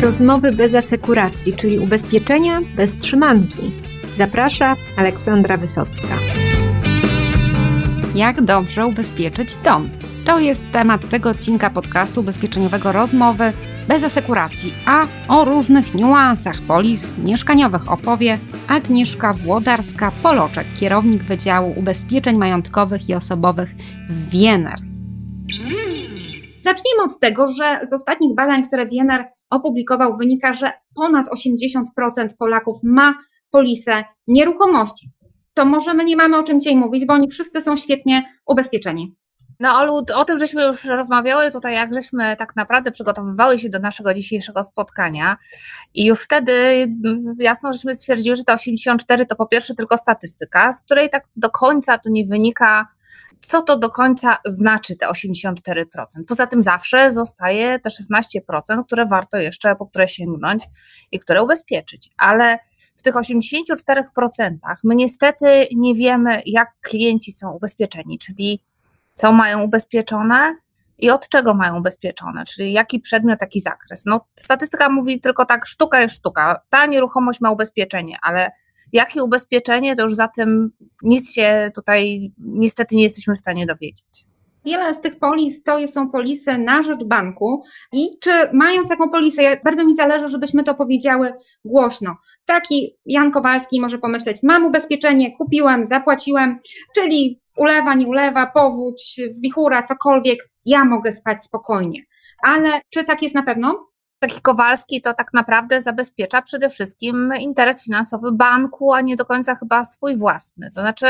Rozmowy bez asekuracji, czyli ubezpieczenia bez trzymanki. Zaprasza Aleksandra Wysocka. Jak dobrze ubezpieczyć dom? To jest temat tego odcinka podcastu ubezpieczeniowego Rozmowy bez asekuracji, a o różnych niuansach polis mieszkaniowych opowie Agnieszka Włodarska-Poloczek, kierownik Wydziału Ubezpieczeń Majątkowych i Osobowych w Wiener. Zacznijmy od tego, że z ostatnich badań, które Wiener opublikował, wynika, że ponad 80% Polaków ma polisę nieruchomości. To może my nie mamy o czym dzisiaj mówić, bo oni wszyscy są świetnie ubezpieczeni. No, Olu, o tym żeśmy już rozmawiały tutaj, jak żeśmy tak naprawdę przygotowywały się do naszego dzisiejszego spotkania i już wtedy mm, jasno żeśmy stwierdziły, że te 84 to po pierwsze tylko statystyka, z której tak do końca to nie wynika, co to do końca znaczy te 84%. Poza tym zawsze zostaje te 16%, które warto jeszcze po które sięgnąć i które ubezpieczyć, ale w tych 84% my niestety nie wiemy, jak klienci są ubezpieczeni, czyli co mają ubezpieczone i od czego mają ubezpieczone, czyli jaki przedmiot, jaki zakres. No, statystyka mówi tylko tak, sztuka jest sztuka. Ta nieruchomość ma ubezpieczenie, ale jakie ubezpieczenie, to już za tym nic się tutaj niestety nie jesteśmy w stanie dowiedzieć. Wiele z tych polis to są polisy na rzecz banku i czy mając taką polisę, bardzo mi zależy, żebyśmy to powiedziały głośno. Taki Jan Kowalski może pomyśleć, mam ubezpieczenie, kupiłem, zapłaciłem, czyli ulewa, nie ulewa, powódź, wichura, cokolwiek, ja mogę spać spokojnie. Ale czy tak jest na pewno? Taki Kowalski to tak naprawdę zabezpiecza przede wszystkim interes finansowy banku, a nie do końca chyba swój własny. To znaczy,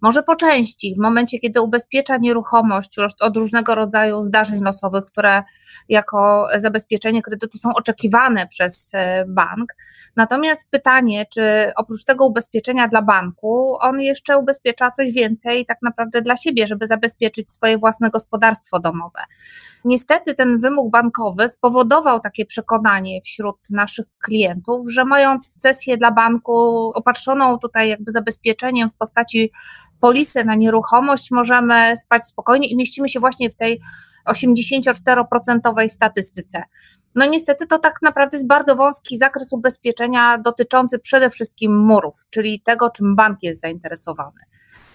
może po części, w momencie, kiedy ubezpiecza nieruchomość od różnego rodzaju zdarzeń losowych, które jako zabezpieczenie kredytu są oczekiwane przez e, bank. Natomiast pytanie, czy oprócz tego ubezpieczenia dla banku, on jeszcze ubezpiecza coś więcej tak naprawdę dla siebie, żeby zabezpieczyć swoje własne gospodarstwo domowe. Niestety ten wymóg bankowy spowodował takie przekonanie wśród naszych klientów, że mając sesję dla banku opatrzoną tutaj jakby zabezpieczeniem w postaci polisy na nieruchomość, możemy spać spokojnie i mieścimy się właśnie w tej 84% statystyce. No niestety to tak naprawdę jest bardzo wąski zakres ubezpieczenia dotyczący przede wszystkim murów, czyli tego, czym bank jest zainteresowany.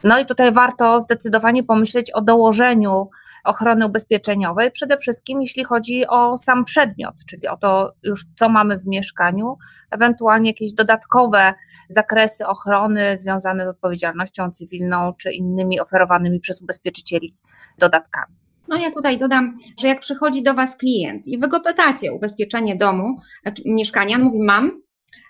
No i tutaj warto zdecydowanie pomyśleć o dołożeniu ochrony ubezpieczeniowej, przede wszystkim jeśli chodzi o sam przedmiot, czyli o to już co mamy w mieszkaniu, ewentualnie jakieś dodatkowe zakresy ochrony związane z odpowiedzialnością cywilną czy innymi oferowanymi przez ubezpieczycieli dodatkami. No ja tutaj dodam, że jak przychodzi do Was klient i Wy go pytacie ubezpieczenie domu, znaczy mieszkania, mówi mam,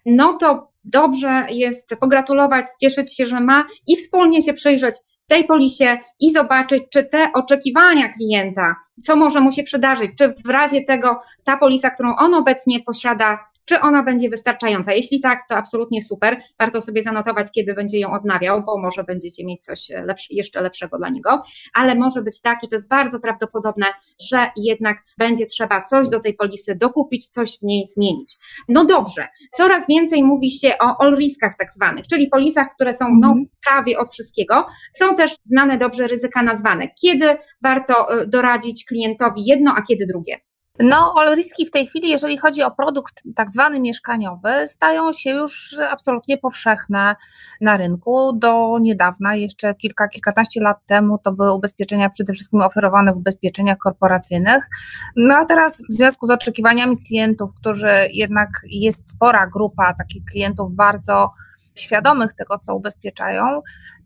no to dobrze jest pogratulować, cieszyć się, że ma i wspólnie się przyjrzeć tej polisie i zobaczyć, czy te oczekiwania klienta, co może mu się przydarzyć, czy w razie tego ta polisa, którą on obecnie posiada, czy ona będzie wystarczająca. Jeśli tak, to absolutnie super. Warto sobie zanotować, kiedy będzie ją odnawiał, bo może będziecie mieć coś lepszy, jeszcze lepszego dla niego, ale może być tak i to jest bardzo prawdopodobne, że jednak będzie trzeba coś do tej polisy dokupić, coś w niej zmienić. No dobrze, coraz więcej mówi się o all riskach tak zwanych, czyli polisach, które są no, mhm. prawie od wszystkiego. Są też znane dobrze ryzyka nazwane. Kiedy warto y, doradzić klientowi jedno, a kiedy drugie? No, riski w tej chwili, jeżeli chodzi o produkt tak zwany mieszkaniowy, stają się już absolutnie powszechne na rynku. Do niedawna, jeszcze kilka, kilkanaście lat temu, to były ubezpieczenia przede wszystkim oferowane w ubezpieczeniach korporacyjnych. No a teraz w związku z oczekiwaniami klientów, którzy jednak jest spora grupa takich klientów bardzo świadomych tego, co ubezpieczają,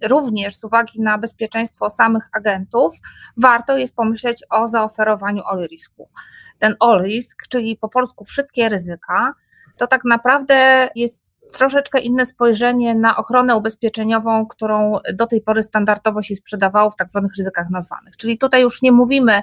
również z uwagi na bezpieczeństwo samych agentów, warto jest pomyśleć o zaoferowaniu all risku. Ten all risk, czyli po polsku wszystkie ryzyka, to tak naprawdę jest troszeczkę inne spojrzenie na ochronę ubezpieczeniową, którą do tej pory standardowo się sprzedawało w tak zwanych ryzykach nazwanych. Czyli tutaj już nie mówimy,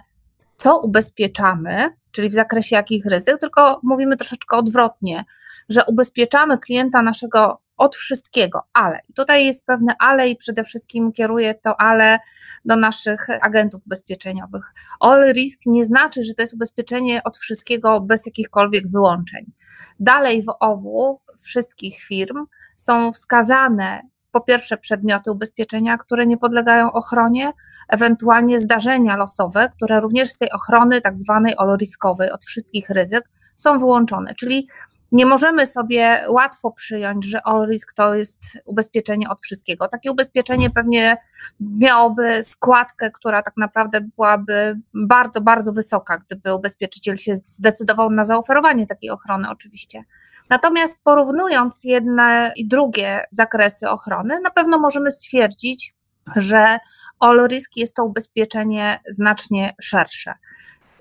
co ubezpieczamy, czyli w zakresie jakich ryzyk, tylko mówimy troszeczkę odwrotnie, że ubezpieczamy klienta naszego od wszystkiego, ale. I tutaj jest pewne ale i przede wszystkim kieruję to ale do naszych agentów ubezpieczeniowych. All risk nie znaczy, że to jest ubezpieczenie od wszystkiego bez jakichkolwiek wyłączeń. Dalej w OWU wszystkich firm są wskazane po pierwsze przedmioty ubezpieczenia, które nie podlegają ochronie, ewentualnie zdarzenia losowe, które również z tej ochrony tak zwanej all riskowej od wszystkich ryzyk są wyłączone. Czyli nie możemy sobie łatwo przyjąć, że all risk to jest ubezpieczenie od wszystkiego. Takie ubezpieczenie pewnie miałoby składkę, która tak naprawdę byłaby bardzo, bardzo wysoka, gdyby ubezpieczyciel się zdecydował na zaoferowanie takiej ochrony, oczywiście. Natomiast porównując jedne i drugie zakresy ochrony, na pewno możemy stwierdzić, że all risk jest to ubezpieczenie znacznie szersze.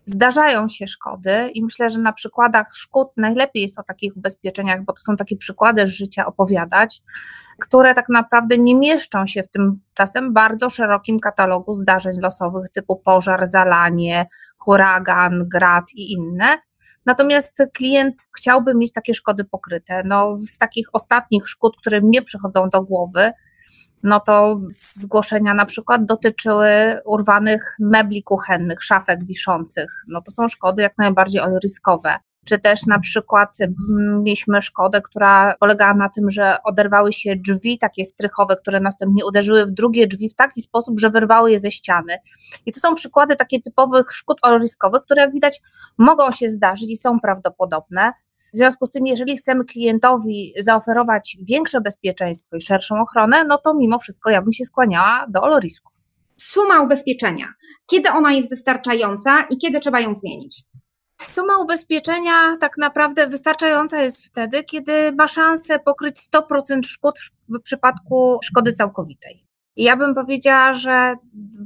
Zdarzają się szkody i myślę, że na przykładach szkód najlepiej jest o takich ubezpieczeniach, bo to są takie przykłady z życia opowiadać, które tak naprawdę nie mieszczą się w tym czasem bardzo szerokim katalogu zdarzeń losowych typu pożar, zalanie, huragan, grad i inne. Natomiast klient chciałby mieć takie szkody pokryte. No, z takich ostatnich szkód, które mnie przychodzą do głowy, no to zgłoszenia na przykład dotyczyły urwanych mebli kuchennych, szafek wiszących. No to są szkody jak najbardziej ryskowe. Czy też na przykład mieliśmy szkodę, która polegała na tym, że oderwały się drzwi takie strychowe, które następnie uderzyły w drugie drzwi w taki sposób, że wyrwały je ze ściany. I to są przykłady takie typowych szkód ryskowych, które jak widać mogą się zdarzyć i są prawdopodobne. W związku z tym, jeżeli chcemy klientowi zaoferować większe bezpieczeństwo i szerszą ochronę, no to mimo wszystko ja bym się skłaniała do olorisków. Suma ubezpieczenia. Kiedy ona jest wystarczająca i kiedy trzeba ją zmienić? Suma ubezpieczenia tak naprawdę wystarczająca jest wtedy, kiedy ma szansę pokryć 100% szkód w przypadku szkody całkowitej. Ja bym powiedziała, że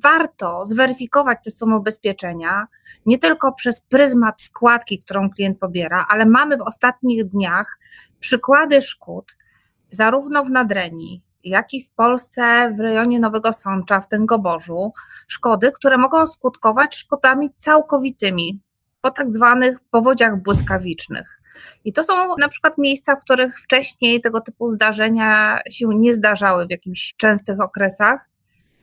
warto zweryfikować te sumy ubezpieczenia nie tylko przez pryzmat składki, którą klient pobiera, ale mamy w ostatnich dniach przykłady szkód, zarówno w Nadrenii, jak i w Polsce w rejonie Nowego Sącza, w Tęgoborzu, szkody, które mogą skutkować szkodami całkowitymi po tak zwanych powodziach błyskawicznych. I to są na przykład miejsca, w których wcześniej tego typu zdarzenia się nie zdarzały w jakichś częstych okresach.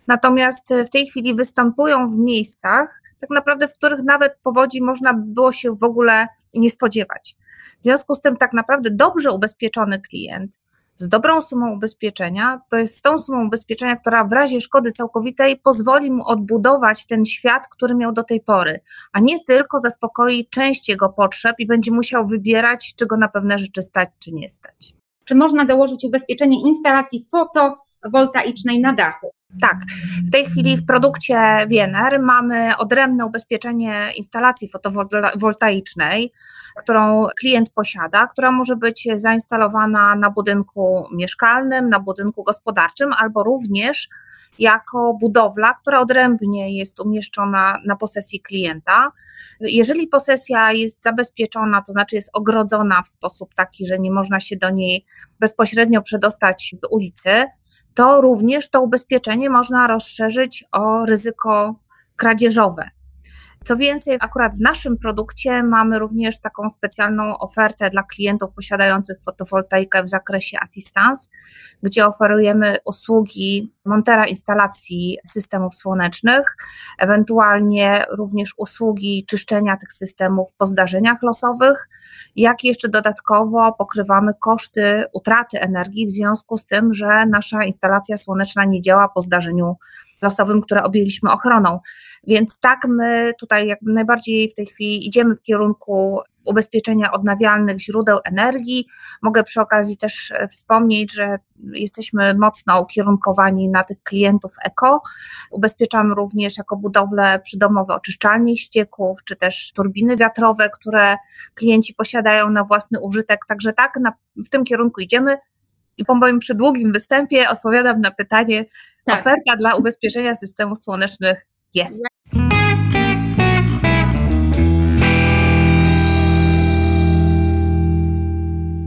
Natomiast w tej chwili występują w miejscach, tak naprawdę, w których nawet powodzi można było się w ogóle nie spodziewać. W związku z tym, tak naprawdę dobrze ubezpieczony klient z dobrą sumą ubezpieczenia, to jest z tą sumą ubezpieczenia, która w razie szkody całkowitej pozwoli mu odbudować ten świat, który miał do tej pory, a nie tylko zaspokoi część jego potrzeb i będzie musiał wybierać, czy go na pewne rzeczy stać, czy nie stać. Czy można dołożyć ubezpieczenie instalacji fotowoltaicznej na dachu? Tak, w tej chwili w produkcie Wiener mamy odrębne ubezpieczenie instalacji fotowoltaicznej, którą klient posiada, która może być zainstalowana na budynku mieszkalnym, na budynku gospodarczym albo również jako budowla, która odrębnie jest umieszczona na posesji klienta. Jeżeli posesja jest zabezpieczona, to znaczy jest ogrodzona w sposób taki, że nie można się do niej bezpośrednio przedostać z ulicy, to również to ubezpieczenie można rozszerzyć o ryzyko kradzieżowe. Co więcej, akurat w naszym produkcie mamy również taką specjalną ofertę dla klientów posiadających fotowoltaikę w zakresie assistance, gdzie oferujemy usługi montera instalacji systemów słonecznych, ewentualnie również usługi czyszczenia tych systemów po zdarzeniach losowych, jak jeszcze dodatkowo pokrywamy koszty utraty energii w związku z tym, że nasza instalacja słoneczna nie działa po zdarzeniu które objęliśmy ochroną. Więc tak my tutaj jakby najbardziej w tej chwili idziemy w kierunku ubezpieczenia odnawialnych źródeł energii. Mogę przy okazji też e, wspomnieć, że jesteśmy mocno ukierunkowani na tych klientów eko. Ubezpieczamy również jako budowle przydomowe oczyszczalnie ścieków, czy też turbiny wiatrowe, które klienci posiadają na własny użytek. Także tak, na, w tym kierunku idziemy. I po moim przedługim występie odpowiadam na pytanie, tak. Oferta dla ubezpieczenia systemów słonecznych jest.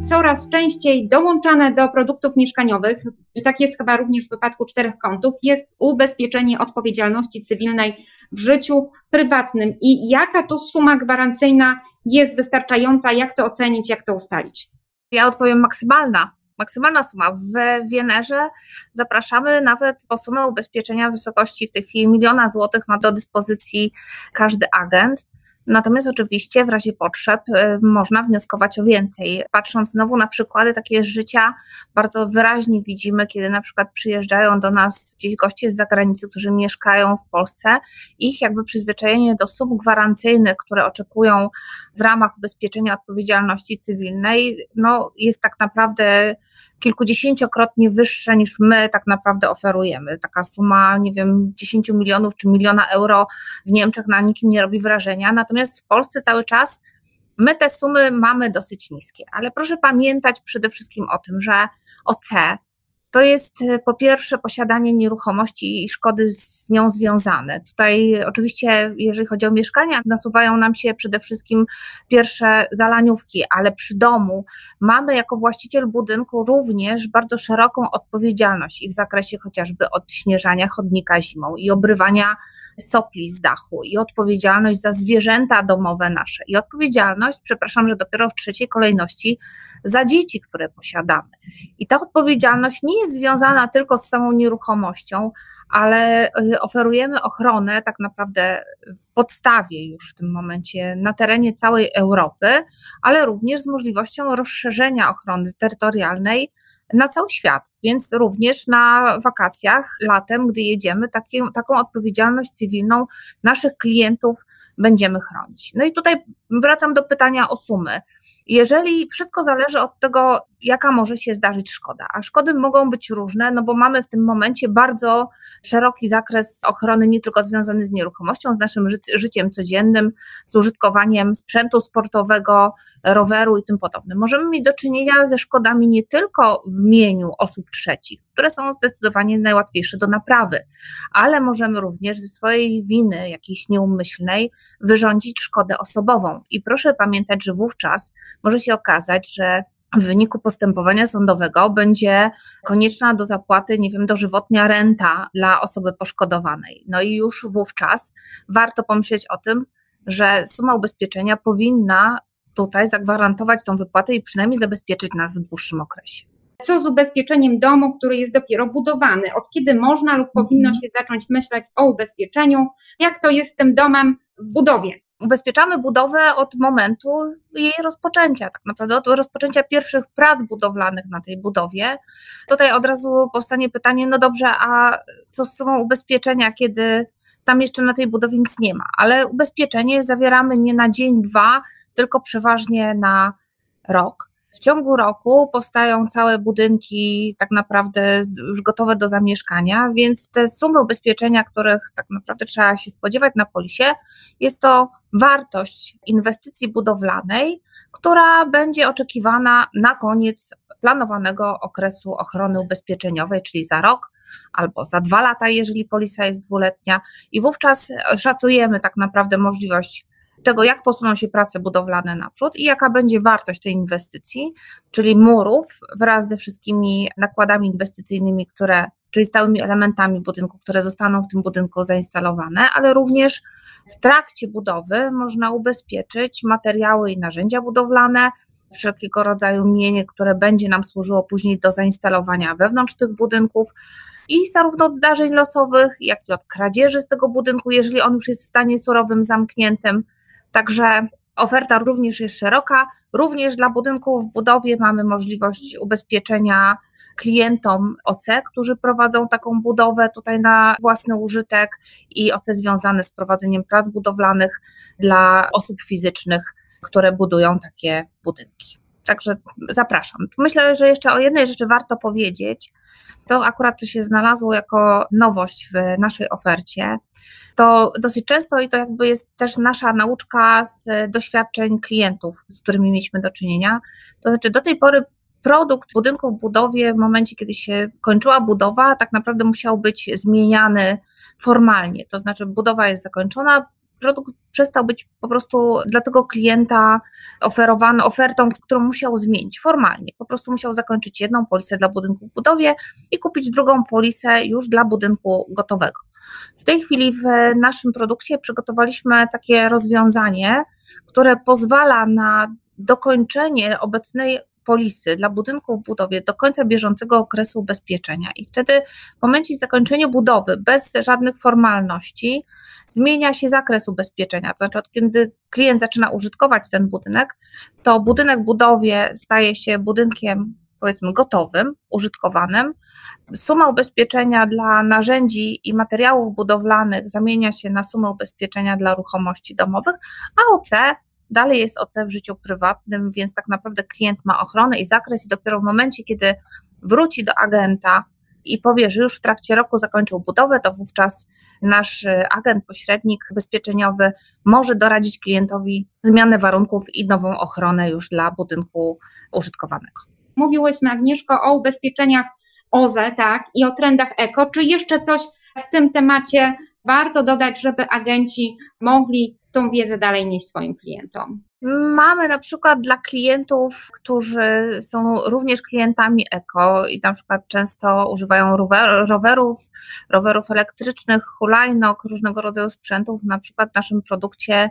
Coraz częściej dołączane do produktów mieszkaniowych, i tak jest chyba również w wypadku czterech kątów, jest ubezpieczenie odpowiedzialności cywilnej w życiu prywatnym. I jaka to suma gwarancyjna jest wystarczająca, jak to ocenić, jak to ustalić? Ja odpowiem maksymalna maksymalna suma. W Wienerze zapraszamy nawet po sumę ubezpieczenia w wysokości w tej chwili miliona złotych ma do dyspozycji każdy agent. Natomiast oczywiście w razie potrzeb y, można wnioskować o więcej. Patrząc znowu na przykłady takie z życia, bardzo wyraźnie widzimy, kiedy na przykład przyjeżdżają do nas gdzieś goście z zagranicy, którzy mieszkają w Polsce, ich jakby przyzwyczajenie do sum gwarancyjnych, które oczekują w ramach ubezpieczenia odpowiedzialności cywilnej, no jest tak naprawdę kilkudziesięciokrotnie wyższe niż my tak naprawdę oferujemy. Taka suma, nie wiem, 10 milionów czy miliona euro w Niemczech na nikim nie robi wrażenia, natomiast w Polsce cały czas my te sumy mamy dosyć niskie, ale proszę pamiętać przede wszystkim o tym, że OC to jest e, po pierwsze posiadanie nieruchomości i szkody z nią związane. Tutaj oczywiście, jeżeli chodzi o mieszkania, nasuwają nam się przede wszystkim pierwsze zalaniówki, ale przy domu mamy jako właściciel budynku również bardzo szeroką odpowiedzialność i w zakresie chociażby odśnieżania chodnika zimą i obrywania sopli z dachu i odpowiedzialność za zwierzęta domowe nasze i odpowiedzialność, przepraszam, że dopiero w trzeciej kolejności za dzieci, które posiadamy. I ta odpowiedzialność nie jest związana tylko z samą nieruchomością, ale y, oferujemy ochronę tak naprawdę w podstawie już w tym momencie na terenie całej Europy, ale również z możliwością rozszerzenia ochrony terytorialnej na cały świat, więc również na wakacjach, latem, gdy jedziemy, taką odpowiedzialność cywilną naszych klientów będziemy chronić. No i tutaj wracam do pytania o sumy. Jeżeli wszystko zależy od tego, jaka może się zdarzyć szkoda, a szkody mogą być różne, no bo mamy w tym momencie bardzo szeroki zakres ochrony, nie tylko związany z nieruchomością, z naszym ży życiem codziennym, z użytkowaniem sprzętu sportowego, roweru i tym podobnym. Możemy mieć do czynienia ze szkodami nie tylko w mieniu osób trzecich, które są zdecydowanie najłatwiejsze do naprawy, ale możemy również ze swojej winy jakiejś nieumyślnej wyrządzić szkodę osobową. I proszę pamiętać, że wówczas może się okazać, że w wyniku postępowania sądowego będzie konieczna do zapłaty, nie wiem, dożywotnia renta dla osoby poszkodowanej. No i już wówczas warto pomyśleć o tym, że suma ubezpieczenia powinna tutaj zagwarantować tą wypłatę i przynajmniej zabezpieczyć nas w dłuższym okresie. Co z ubezpieczeniem domu, który jest dopiero budowany? Od kiedy można lub powinno mhm. się zacząć myśleć o ubezpieczeniu? Jak to jest z tym domem w budowie? ubezpieczamy budowę od momentu jej rozpoczęcia, tak naprawdę od rozpoczęcia pierwszych prac budowlanych na tej budowie. Tutaj od razu powstanie pytanie, no dobrze, a co z sumą ubezpieczenia, kiedy tam jeszcze na tej budowie nic nie ma, ale ubezpieczenie zawieramy nie na dzień, dwa, tylko przeważnie na rok. W ciągu roku powstają całe budynki tak naprawdę już gotowe do zamieszkania, więc te sumy ubezpieczenia, których tak naprawdę trzeba się spodziewać na polisie, jest to wartość inwestycji budowlanej, która będzie oczekiwana na koniec planowanego okresu ochrony ubezpieczeniowej, czyli za rok albo za dwa lata, jeżeli polisa jest dwuletnia, i wówczas szacujemy tak naprawdę możliwość tego, jak posuną się prace budowlane naprzód i jaka będzie wartość tej inwestycji, czyli murów wraz ze wszystkimi nakładami inwestycyjnymi, które, czyli stałymi elementami budynku, które zostaną w tym budynku zainstalowane, ale również w trakcie budowy można ubezpieczyć materiały i narzędzia budowlane, wszelkiego rodzaju mienie, które będzie nam służyło później do zainstalowania wewnątrz tych budynków i zarówno od zdarzeń losowych, jak i od kradzieży z tego budynku, jeżeli on już jest w stanie surowym, zamkniętym. Także oferta również jest szeroka. Również dla budynków w budowie mamy możliwość ubezpieczenia klientom OC, którzy prowadzą taką budowę tutaj na własny użytek i OC związane z prowadzeniem prac budowlanych dla osób fizycznych, które budują takie budynki. Także zapraszam. Myślę, że jeszcze o jednej rzeczy warto powiedzieć. To akurat to się znalazło jako nowość w naszej ofercie to dosyć często i to jakby jest też nasza nauczka z doświadczeń klientów, z którymi mieliśmy do czynienia. To znaczy, do tej pory produkt budynku w budowie, w momencie kiedy się kończyła budowa, tak naprawdę musiał być zmieniany formalnie. To znaczy, budowa jest zakończona, produkt przestał być po prostu dla tego klienta oferowany ofertą, którą musiał zmienić formalnie. Po prostu musiał zakończyć jedną polisę dla budynku w budowie i kupić drugą polisę już dla budynku gotowego. W tej chwili w naszym produkcie przygotowaliśmy takie rozwiązanie, które pozwala na dokończenie obecnej polisy dla budynków w budowie do końca bieżącego okresu ubezpieczenia i wtedy w momencie zakończenia budowy bez żadnych formalności zmienia się zakres ubezpieczenia, to znaczy od kiedy klient zaczyna użytkować ten budynek, to budynek w budowie staje się budynkiem powiedzmy gotowym, użytkowanym. Suma ubezpieczenia dla narzędzi i materiałów budowlanych zamienia się na sumę ubezpieczenia dla ruchomości domowych, a OC dalej jest OC w życiu prywatnym, więc tak naprawdę klient ma ochronę i zakres i dopiero w momencie, kiedy wróci do agenta i powie, że już w trakcie roku zakończył budowę, to wówczas nasz agent, pośrednik ubezpieczeniowy może doradzić klientowi zmianę warunków i nową ochronę już dla budynku użytkowanego. Mówiłyśmy, Agnieszko, o ubezpieczeniach OZE, tak, i o trendach eko. Czy jeszcze coś w tym temacie warto dodać, żeby agenci mogli tą wiedzę dalej nieść swoim klientom? Mamy na przykład dla klientów, którzy są również klientami eko i na przykład często używają rowerów, rowerów elektrycznych, hulajnok, różnego rodzaju sprzętów, na przykład w naszym produkcie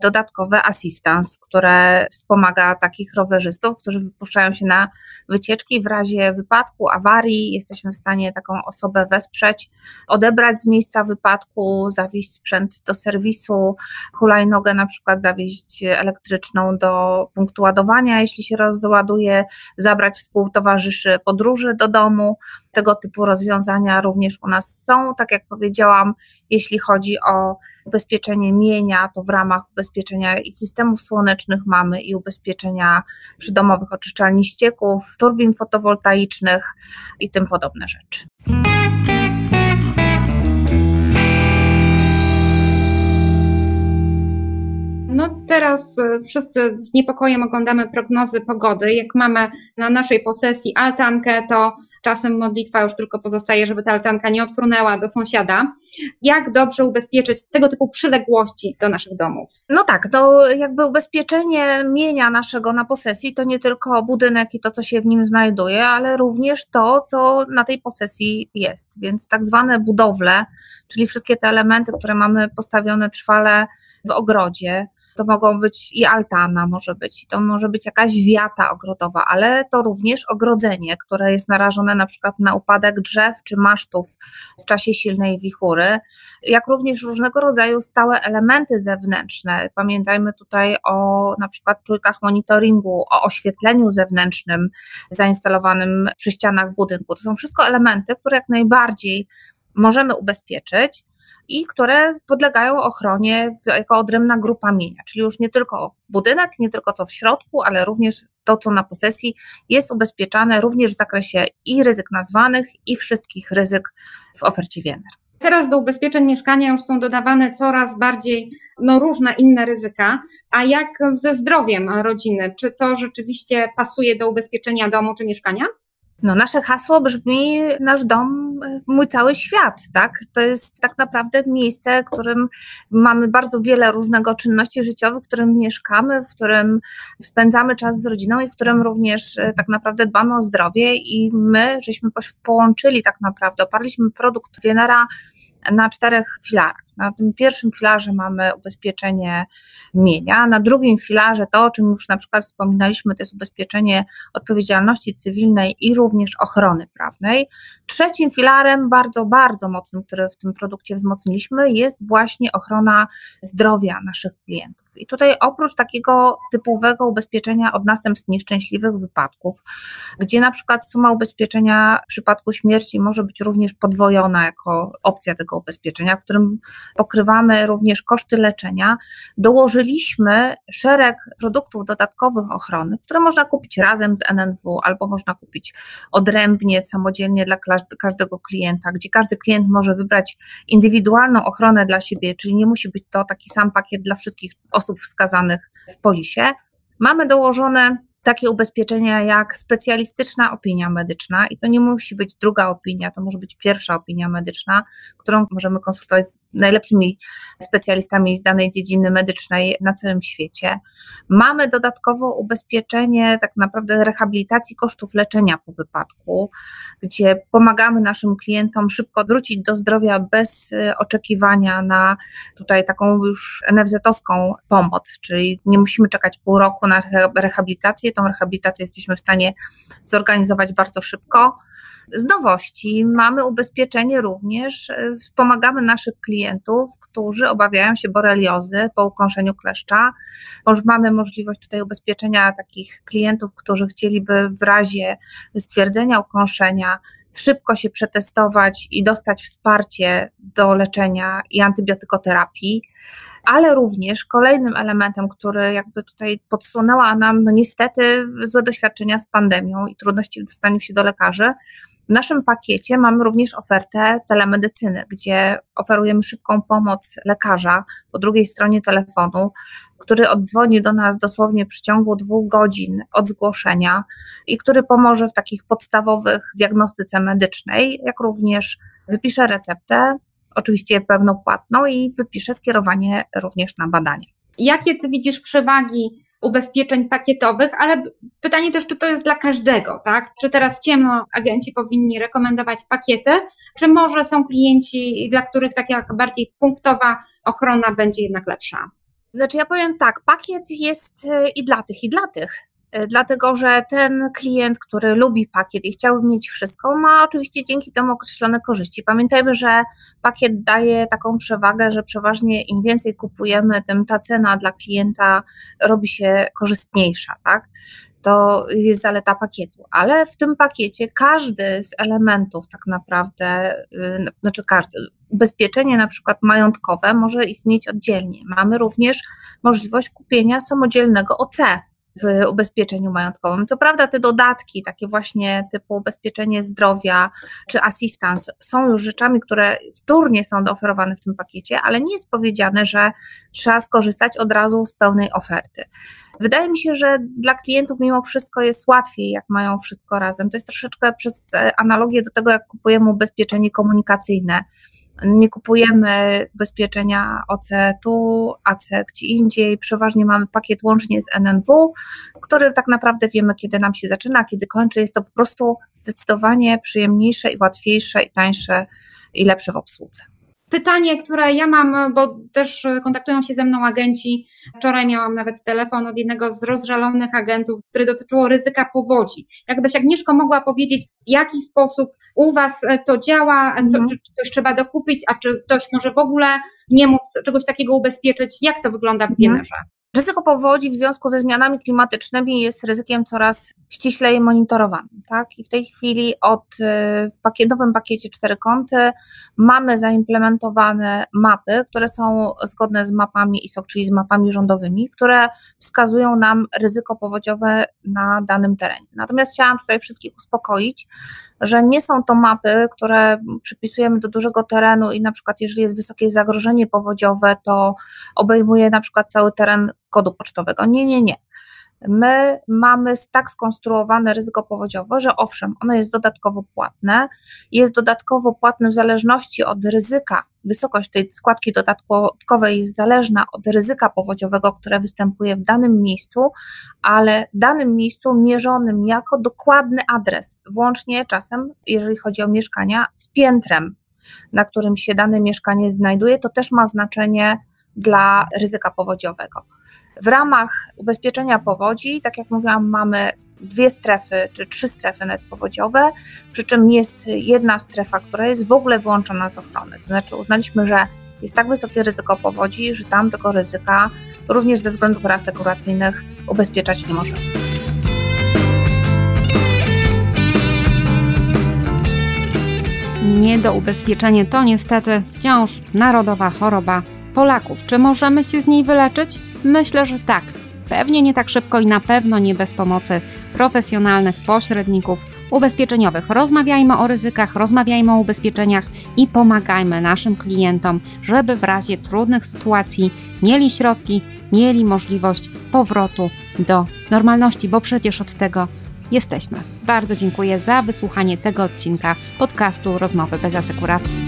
dodatkowe assistance, które wspomaga takich rowerzystów, którzy wypuszczają się na wycieczki w razie wypadku, awarii, jesteśmy w stanie taką osobę wesprzeć, odebrać z miejsca wypadku, zawieźć sprzęt do serwisu, hulajnogę na przykład zawieźć elektryczną elektryczną do punktu ładowania, jeśli się rozładuje, zabrać współtowarzyszy podróży do domu. Tego typu rozwiązania również u nas są. Tak jak powiedziałam, jeśli chodzi o ubezpieczenie mienia, to w ramach ubezpieczenia i systemów słonecznych mamy i ubezpieczenia przydomowych oczyszczalni ścieków, turbin fotowoltaicznych i tym podobne rzeczy. No teraz e, wszyscy z niepokojem oglądamy prognozy pogody. Jak mamy na naszej posesji altankę, to czasem modlitwa już tylko pozostaje, żeby ta altanka nie odfrunęła do sąsiada. Jak dobrze ubezpieczyć tego typu przyległości do naszych domów? No tak, to jakby ubezpieczenie mienia naszego na posesji to nie tylko budynek i to, co się w nim znajduje, ale również to, co na tej posesji jest. Więc tak zwane budowle, czyli wszystkie te elementy, które mamy postawione trwale w ogrodzie, to mogą być i altana może być, to może być jakaś wiata ogrodowa, ale to również ogrodzenie, które jest narażone na przykład na upadek drzew czy masztów w czasie silnej wichury, jak również różnego rodzaju stałe elementy zewnętrzne. Pamiętajmy tutaj o na przykład czujkach monitoringu, o oświetleniu zewnętrznym zainstalowanym przy ścianach budynku. To są wszystko elementy, które jak najbardziej możemy ubezpieczyć i które podlegają ochronie jako odrębna grupa mienia, czyli już nie tylko budynek, nie tylko co w środku, ale również to, co na posesji jest ubezpieczane również w zakresie i ryzyk nazwanych, i wszystkich ryzyk w ofercie WNR. Teraz do ubezpieczeń mieszkania już są dodawane coraz bardziej no, różne inne ryzyka. A jak ze zdrowiem rodziny? Czy to rzeczywiście pasuje do ubezpieczenia domu czy mieszkania? No, nasze hasło brzmi nasz dom, mój cały świat, tak? To jest tak naprawdę miejsce, w którym mamy bardzo wiele różnego czynności życiowych, w którym mieszkamy, w którym spędzamy czas z rodziną i w którym również e, tak naprawdę dbamy o zdrowie i my żeśmy połączyli tak naprawdę, oparliśmy produkt Wienera na czterech filarach. Na tym pierwszym filarze mamy ubezpieczenie mienia, na drugim filarze to, o czym już na przykład wspominaliśmy, to jest ubezpieczenie odpowiedzialności cywilnej i również ochrony prawnej. Trzecim filarem, bardzo, bardzo mocnym, który w tym produkcie wzmocniliśmy, jest właśnie ochrona zdrowia naszych klientów. I tutaj oprócz takiego typowego ubezpieczenia od następstw nieszczęśliwych wypadków, gdzie na przykład suma ubezpieczenia w przypadku śmierci może być również podwojona jako opcja tego ubezpieczenia, w którym pokrywamy również koszty leczenia, dołożyliśmy szereg produktów dodatkowych ochrony, które można kupić razem z NNW albo można kupić odrębnie, samodzielnie dla każdego klienta, gdzie każdy klient może wybrać indywidualną ochronę dla siebie, czyli nie musi być to taki sam pakiet dla wszystkich osób wskazanych w polisie. Mamy dołożone takie ubezpieczenia jak specjalistyczna opinia medyczna i to nie musi być druga opinia, to może być pierwsza opinia medyczna, którą możemy konsultować z najlepszymi specjalistami z danej dziedziny medycznej na całym świecie. Mamy dodatkowo ubezpieczenie tak naprawdę rehabilitacji kosztów leczenia po wypadku, gdzie pomagamy naszym klientom szybko wrócić do zdrowia bez e, oczekiwania na tutaj taką już NFZ-owską pomoc, czyli nie musimy czekać pół roku na rehabilitację, Tą rehabilitację jesteśmy w stanie zorganizować bardzo szybko. Z nowości mamy ubezpieczenie również, y, wspomagamy naszych klientów, którzy obawiają się boreliozy po ukąszeniu kleszcza. Mamy możliwość tutaj ubezpieczenia takich klientów, którzy chcieliby w razie stwierdzenia ukąszenia szybko się przetestować i dostać wsparcie do leczenia i antybiotykoterapii ale również kolejnym elementem, który jakby tutaj podsunęła nam, no niestety, złe doświadczenia z pandemią i trudności w dostaniu się do lekarzy, w naszym pakiecie mamy również ofertę telemedycyny, gdzie oferujemy szybką pomoc lekarza po drugiej stronie telefonu, który oddzwoni do nas dosłownie w przeciągu dwóch godzin od zgłoszenia i który pomoże w takich podstawowych diagnostyce medycznej, jak również wypisze receptę, oczywiście pełnopłatną i wypisze skierowanie również na badanie. Jakie ty widzisz przewagi ubezpieczeń pakietowych, ale pytanie też, czy to jest dla każdego, tak? Czy teraz w ciemno agenci powinni rekomendować pakiety, czy może są klienci, dla których taka bardziej punktowa ochrona będzie jednak lepsza? Znaczy ja powiem tak, pakiet jest y, i dla tych, i dla tych. Y, dlatego że ten klient, który lubi pakiet i chciałby mieć wszystko, ma oczywiście dzięki temu określone korzyści. Pamiętajmy, że pakiet daje taką przewagę, że przeważnie im więcej kupujemy, tym ta cena dla klienta robi się korzystniejsza, tak? To jest zaleta pakietu, ale w tym pakiecie każdy z elementów, tak naprawdę, y, znaczy każdy, ubezpieczenie na przykład majątkowe może istnieć oddzielnie. Mamy również możliwość kupienia samodzielnego OC, w ubezpieczeniu majątkowym. Co prawda te dodatki, takie właśnie typu ubezpieczenie zdrowia czy assistance są już rzeczami, które wtórnie są oferowane w tym pakiecie, ale nie jest powiedziane, że trzeba skorzystać od razu z pełnej oferty. Wydaje mi się, że dla klientów mimo wszystko jest łatwiej, jak mają wszystko razem. To jest troszeczkę przez analogię do tego, jak kupujemy ubezpieczenie komunikacyjne nie kupujemy ubezpieczenia OC tu, AC gdzie indziej. Przeważnie mamy pakiet łącznie z NNW, który tak naprawdę wiemy, kiedy nam się zaczyna, kiedy kończy. Jest to po prostu zdecydowanie przyjemniejsze i łatwiejsze i tańsze i lepsze w obsłudze. Pytanie, które ja mam, bo też kontaktują się ze mną agenci. Wczoraj miałam nawet telefon od jednego z rozżalonych agentów, który dotyczyło ryzyka powodzi. Jakbyś Agnieszko mogła powiedzieć, w jaki sposób u Was to działa, co, mhm. czy, czy coś trzeba dokupić, a czy ktoś może w ogóle nie móc czegoś takiego ubezpieczyć? Jak to wygląda w mhm. Wienerze? Ryzyko powodzi w związku ze zmianami klimatycznymi jest ryzykiem coraz ściślej monitorowanym. Tak? I w tej chwili od, y, w pakietowym pakiecie cztery kąty mamy zaimplementowane mapy, które są zgodne z mapami ISO, czyli z mapami rządowymi, które wskazują nam ryzyko powodziowe na danym terenie. Natomiast chciałam tutaj wszystkich uspokoić, że nie są to mapy, które przypisujemy do dużego terenu i na przykład jeżeli jest wysokie zagrożenie powodziowe, to obejmuje na przykład cały teren kodu pocztowego. Nie, nie, nie. My mamy tak skonstruowane ryzyko powodziowe, że owszem, ono jest dodatkowo płatne, jest dodatkowo płatne w zależności od ryzyka. Wysokość tej składki dodatkowej jest zależna od ryzyka powodziowego, które występuje w danym miejscu, ale w danym miejscu mierzonym jako dokładny adres, włącznie czasem, jeżeli chodzi o mieszkania, z piętrem, na którym się dane mieszkanie znajduje, to też ma znaczenie dla ryzyka powodziowego. W ramach ubezpieczenia powodzi, tak jak mówiłam, mamy dwie strefy czy trzy strefy net powodziowe, przy czym jest jedna strefa, która jest w ogóle wyłączona z ochrony. To znaczy uznaliśmy, że jest tak wysokie ryzyko powodzi, że tam tego ryzyka również ze względów reasekuracyjnych ubezpieczać nie możemy. Nie do ubezpieczenia to niestety wciąż narodowa choroba Polaków. Czy możemy się z niej wyleczyć? Myślę, że tak. Pewnie nie tak szybko i na pewno nie bez pomocy profesjonalnych pośredników ubezpieczeniowych. Rozmawiajmy o ryzykach, rozmawiajmy o ubezpieczeniach i pomagajmy naszym klientom, żeby w razie trudnych sytuacji mieli środki, mieli możliwość powrotu do normalności, bo przecież od tego jesteśmy. Bardzo dziękuję za wysłuchanie tego odcinka podcastu Rozmowy bez asekuracji.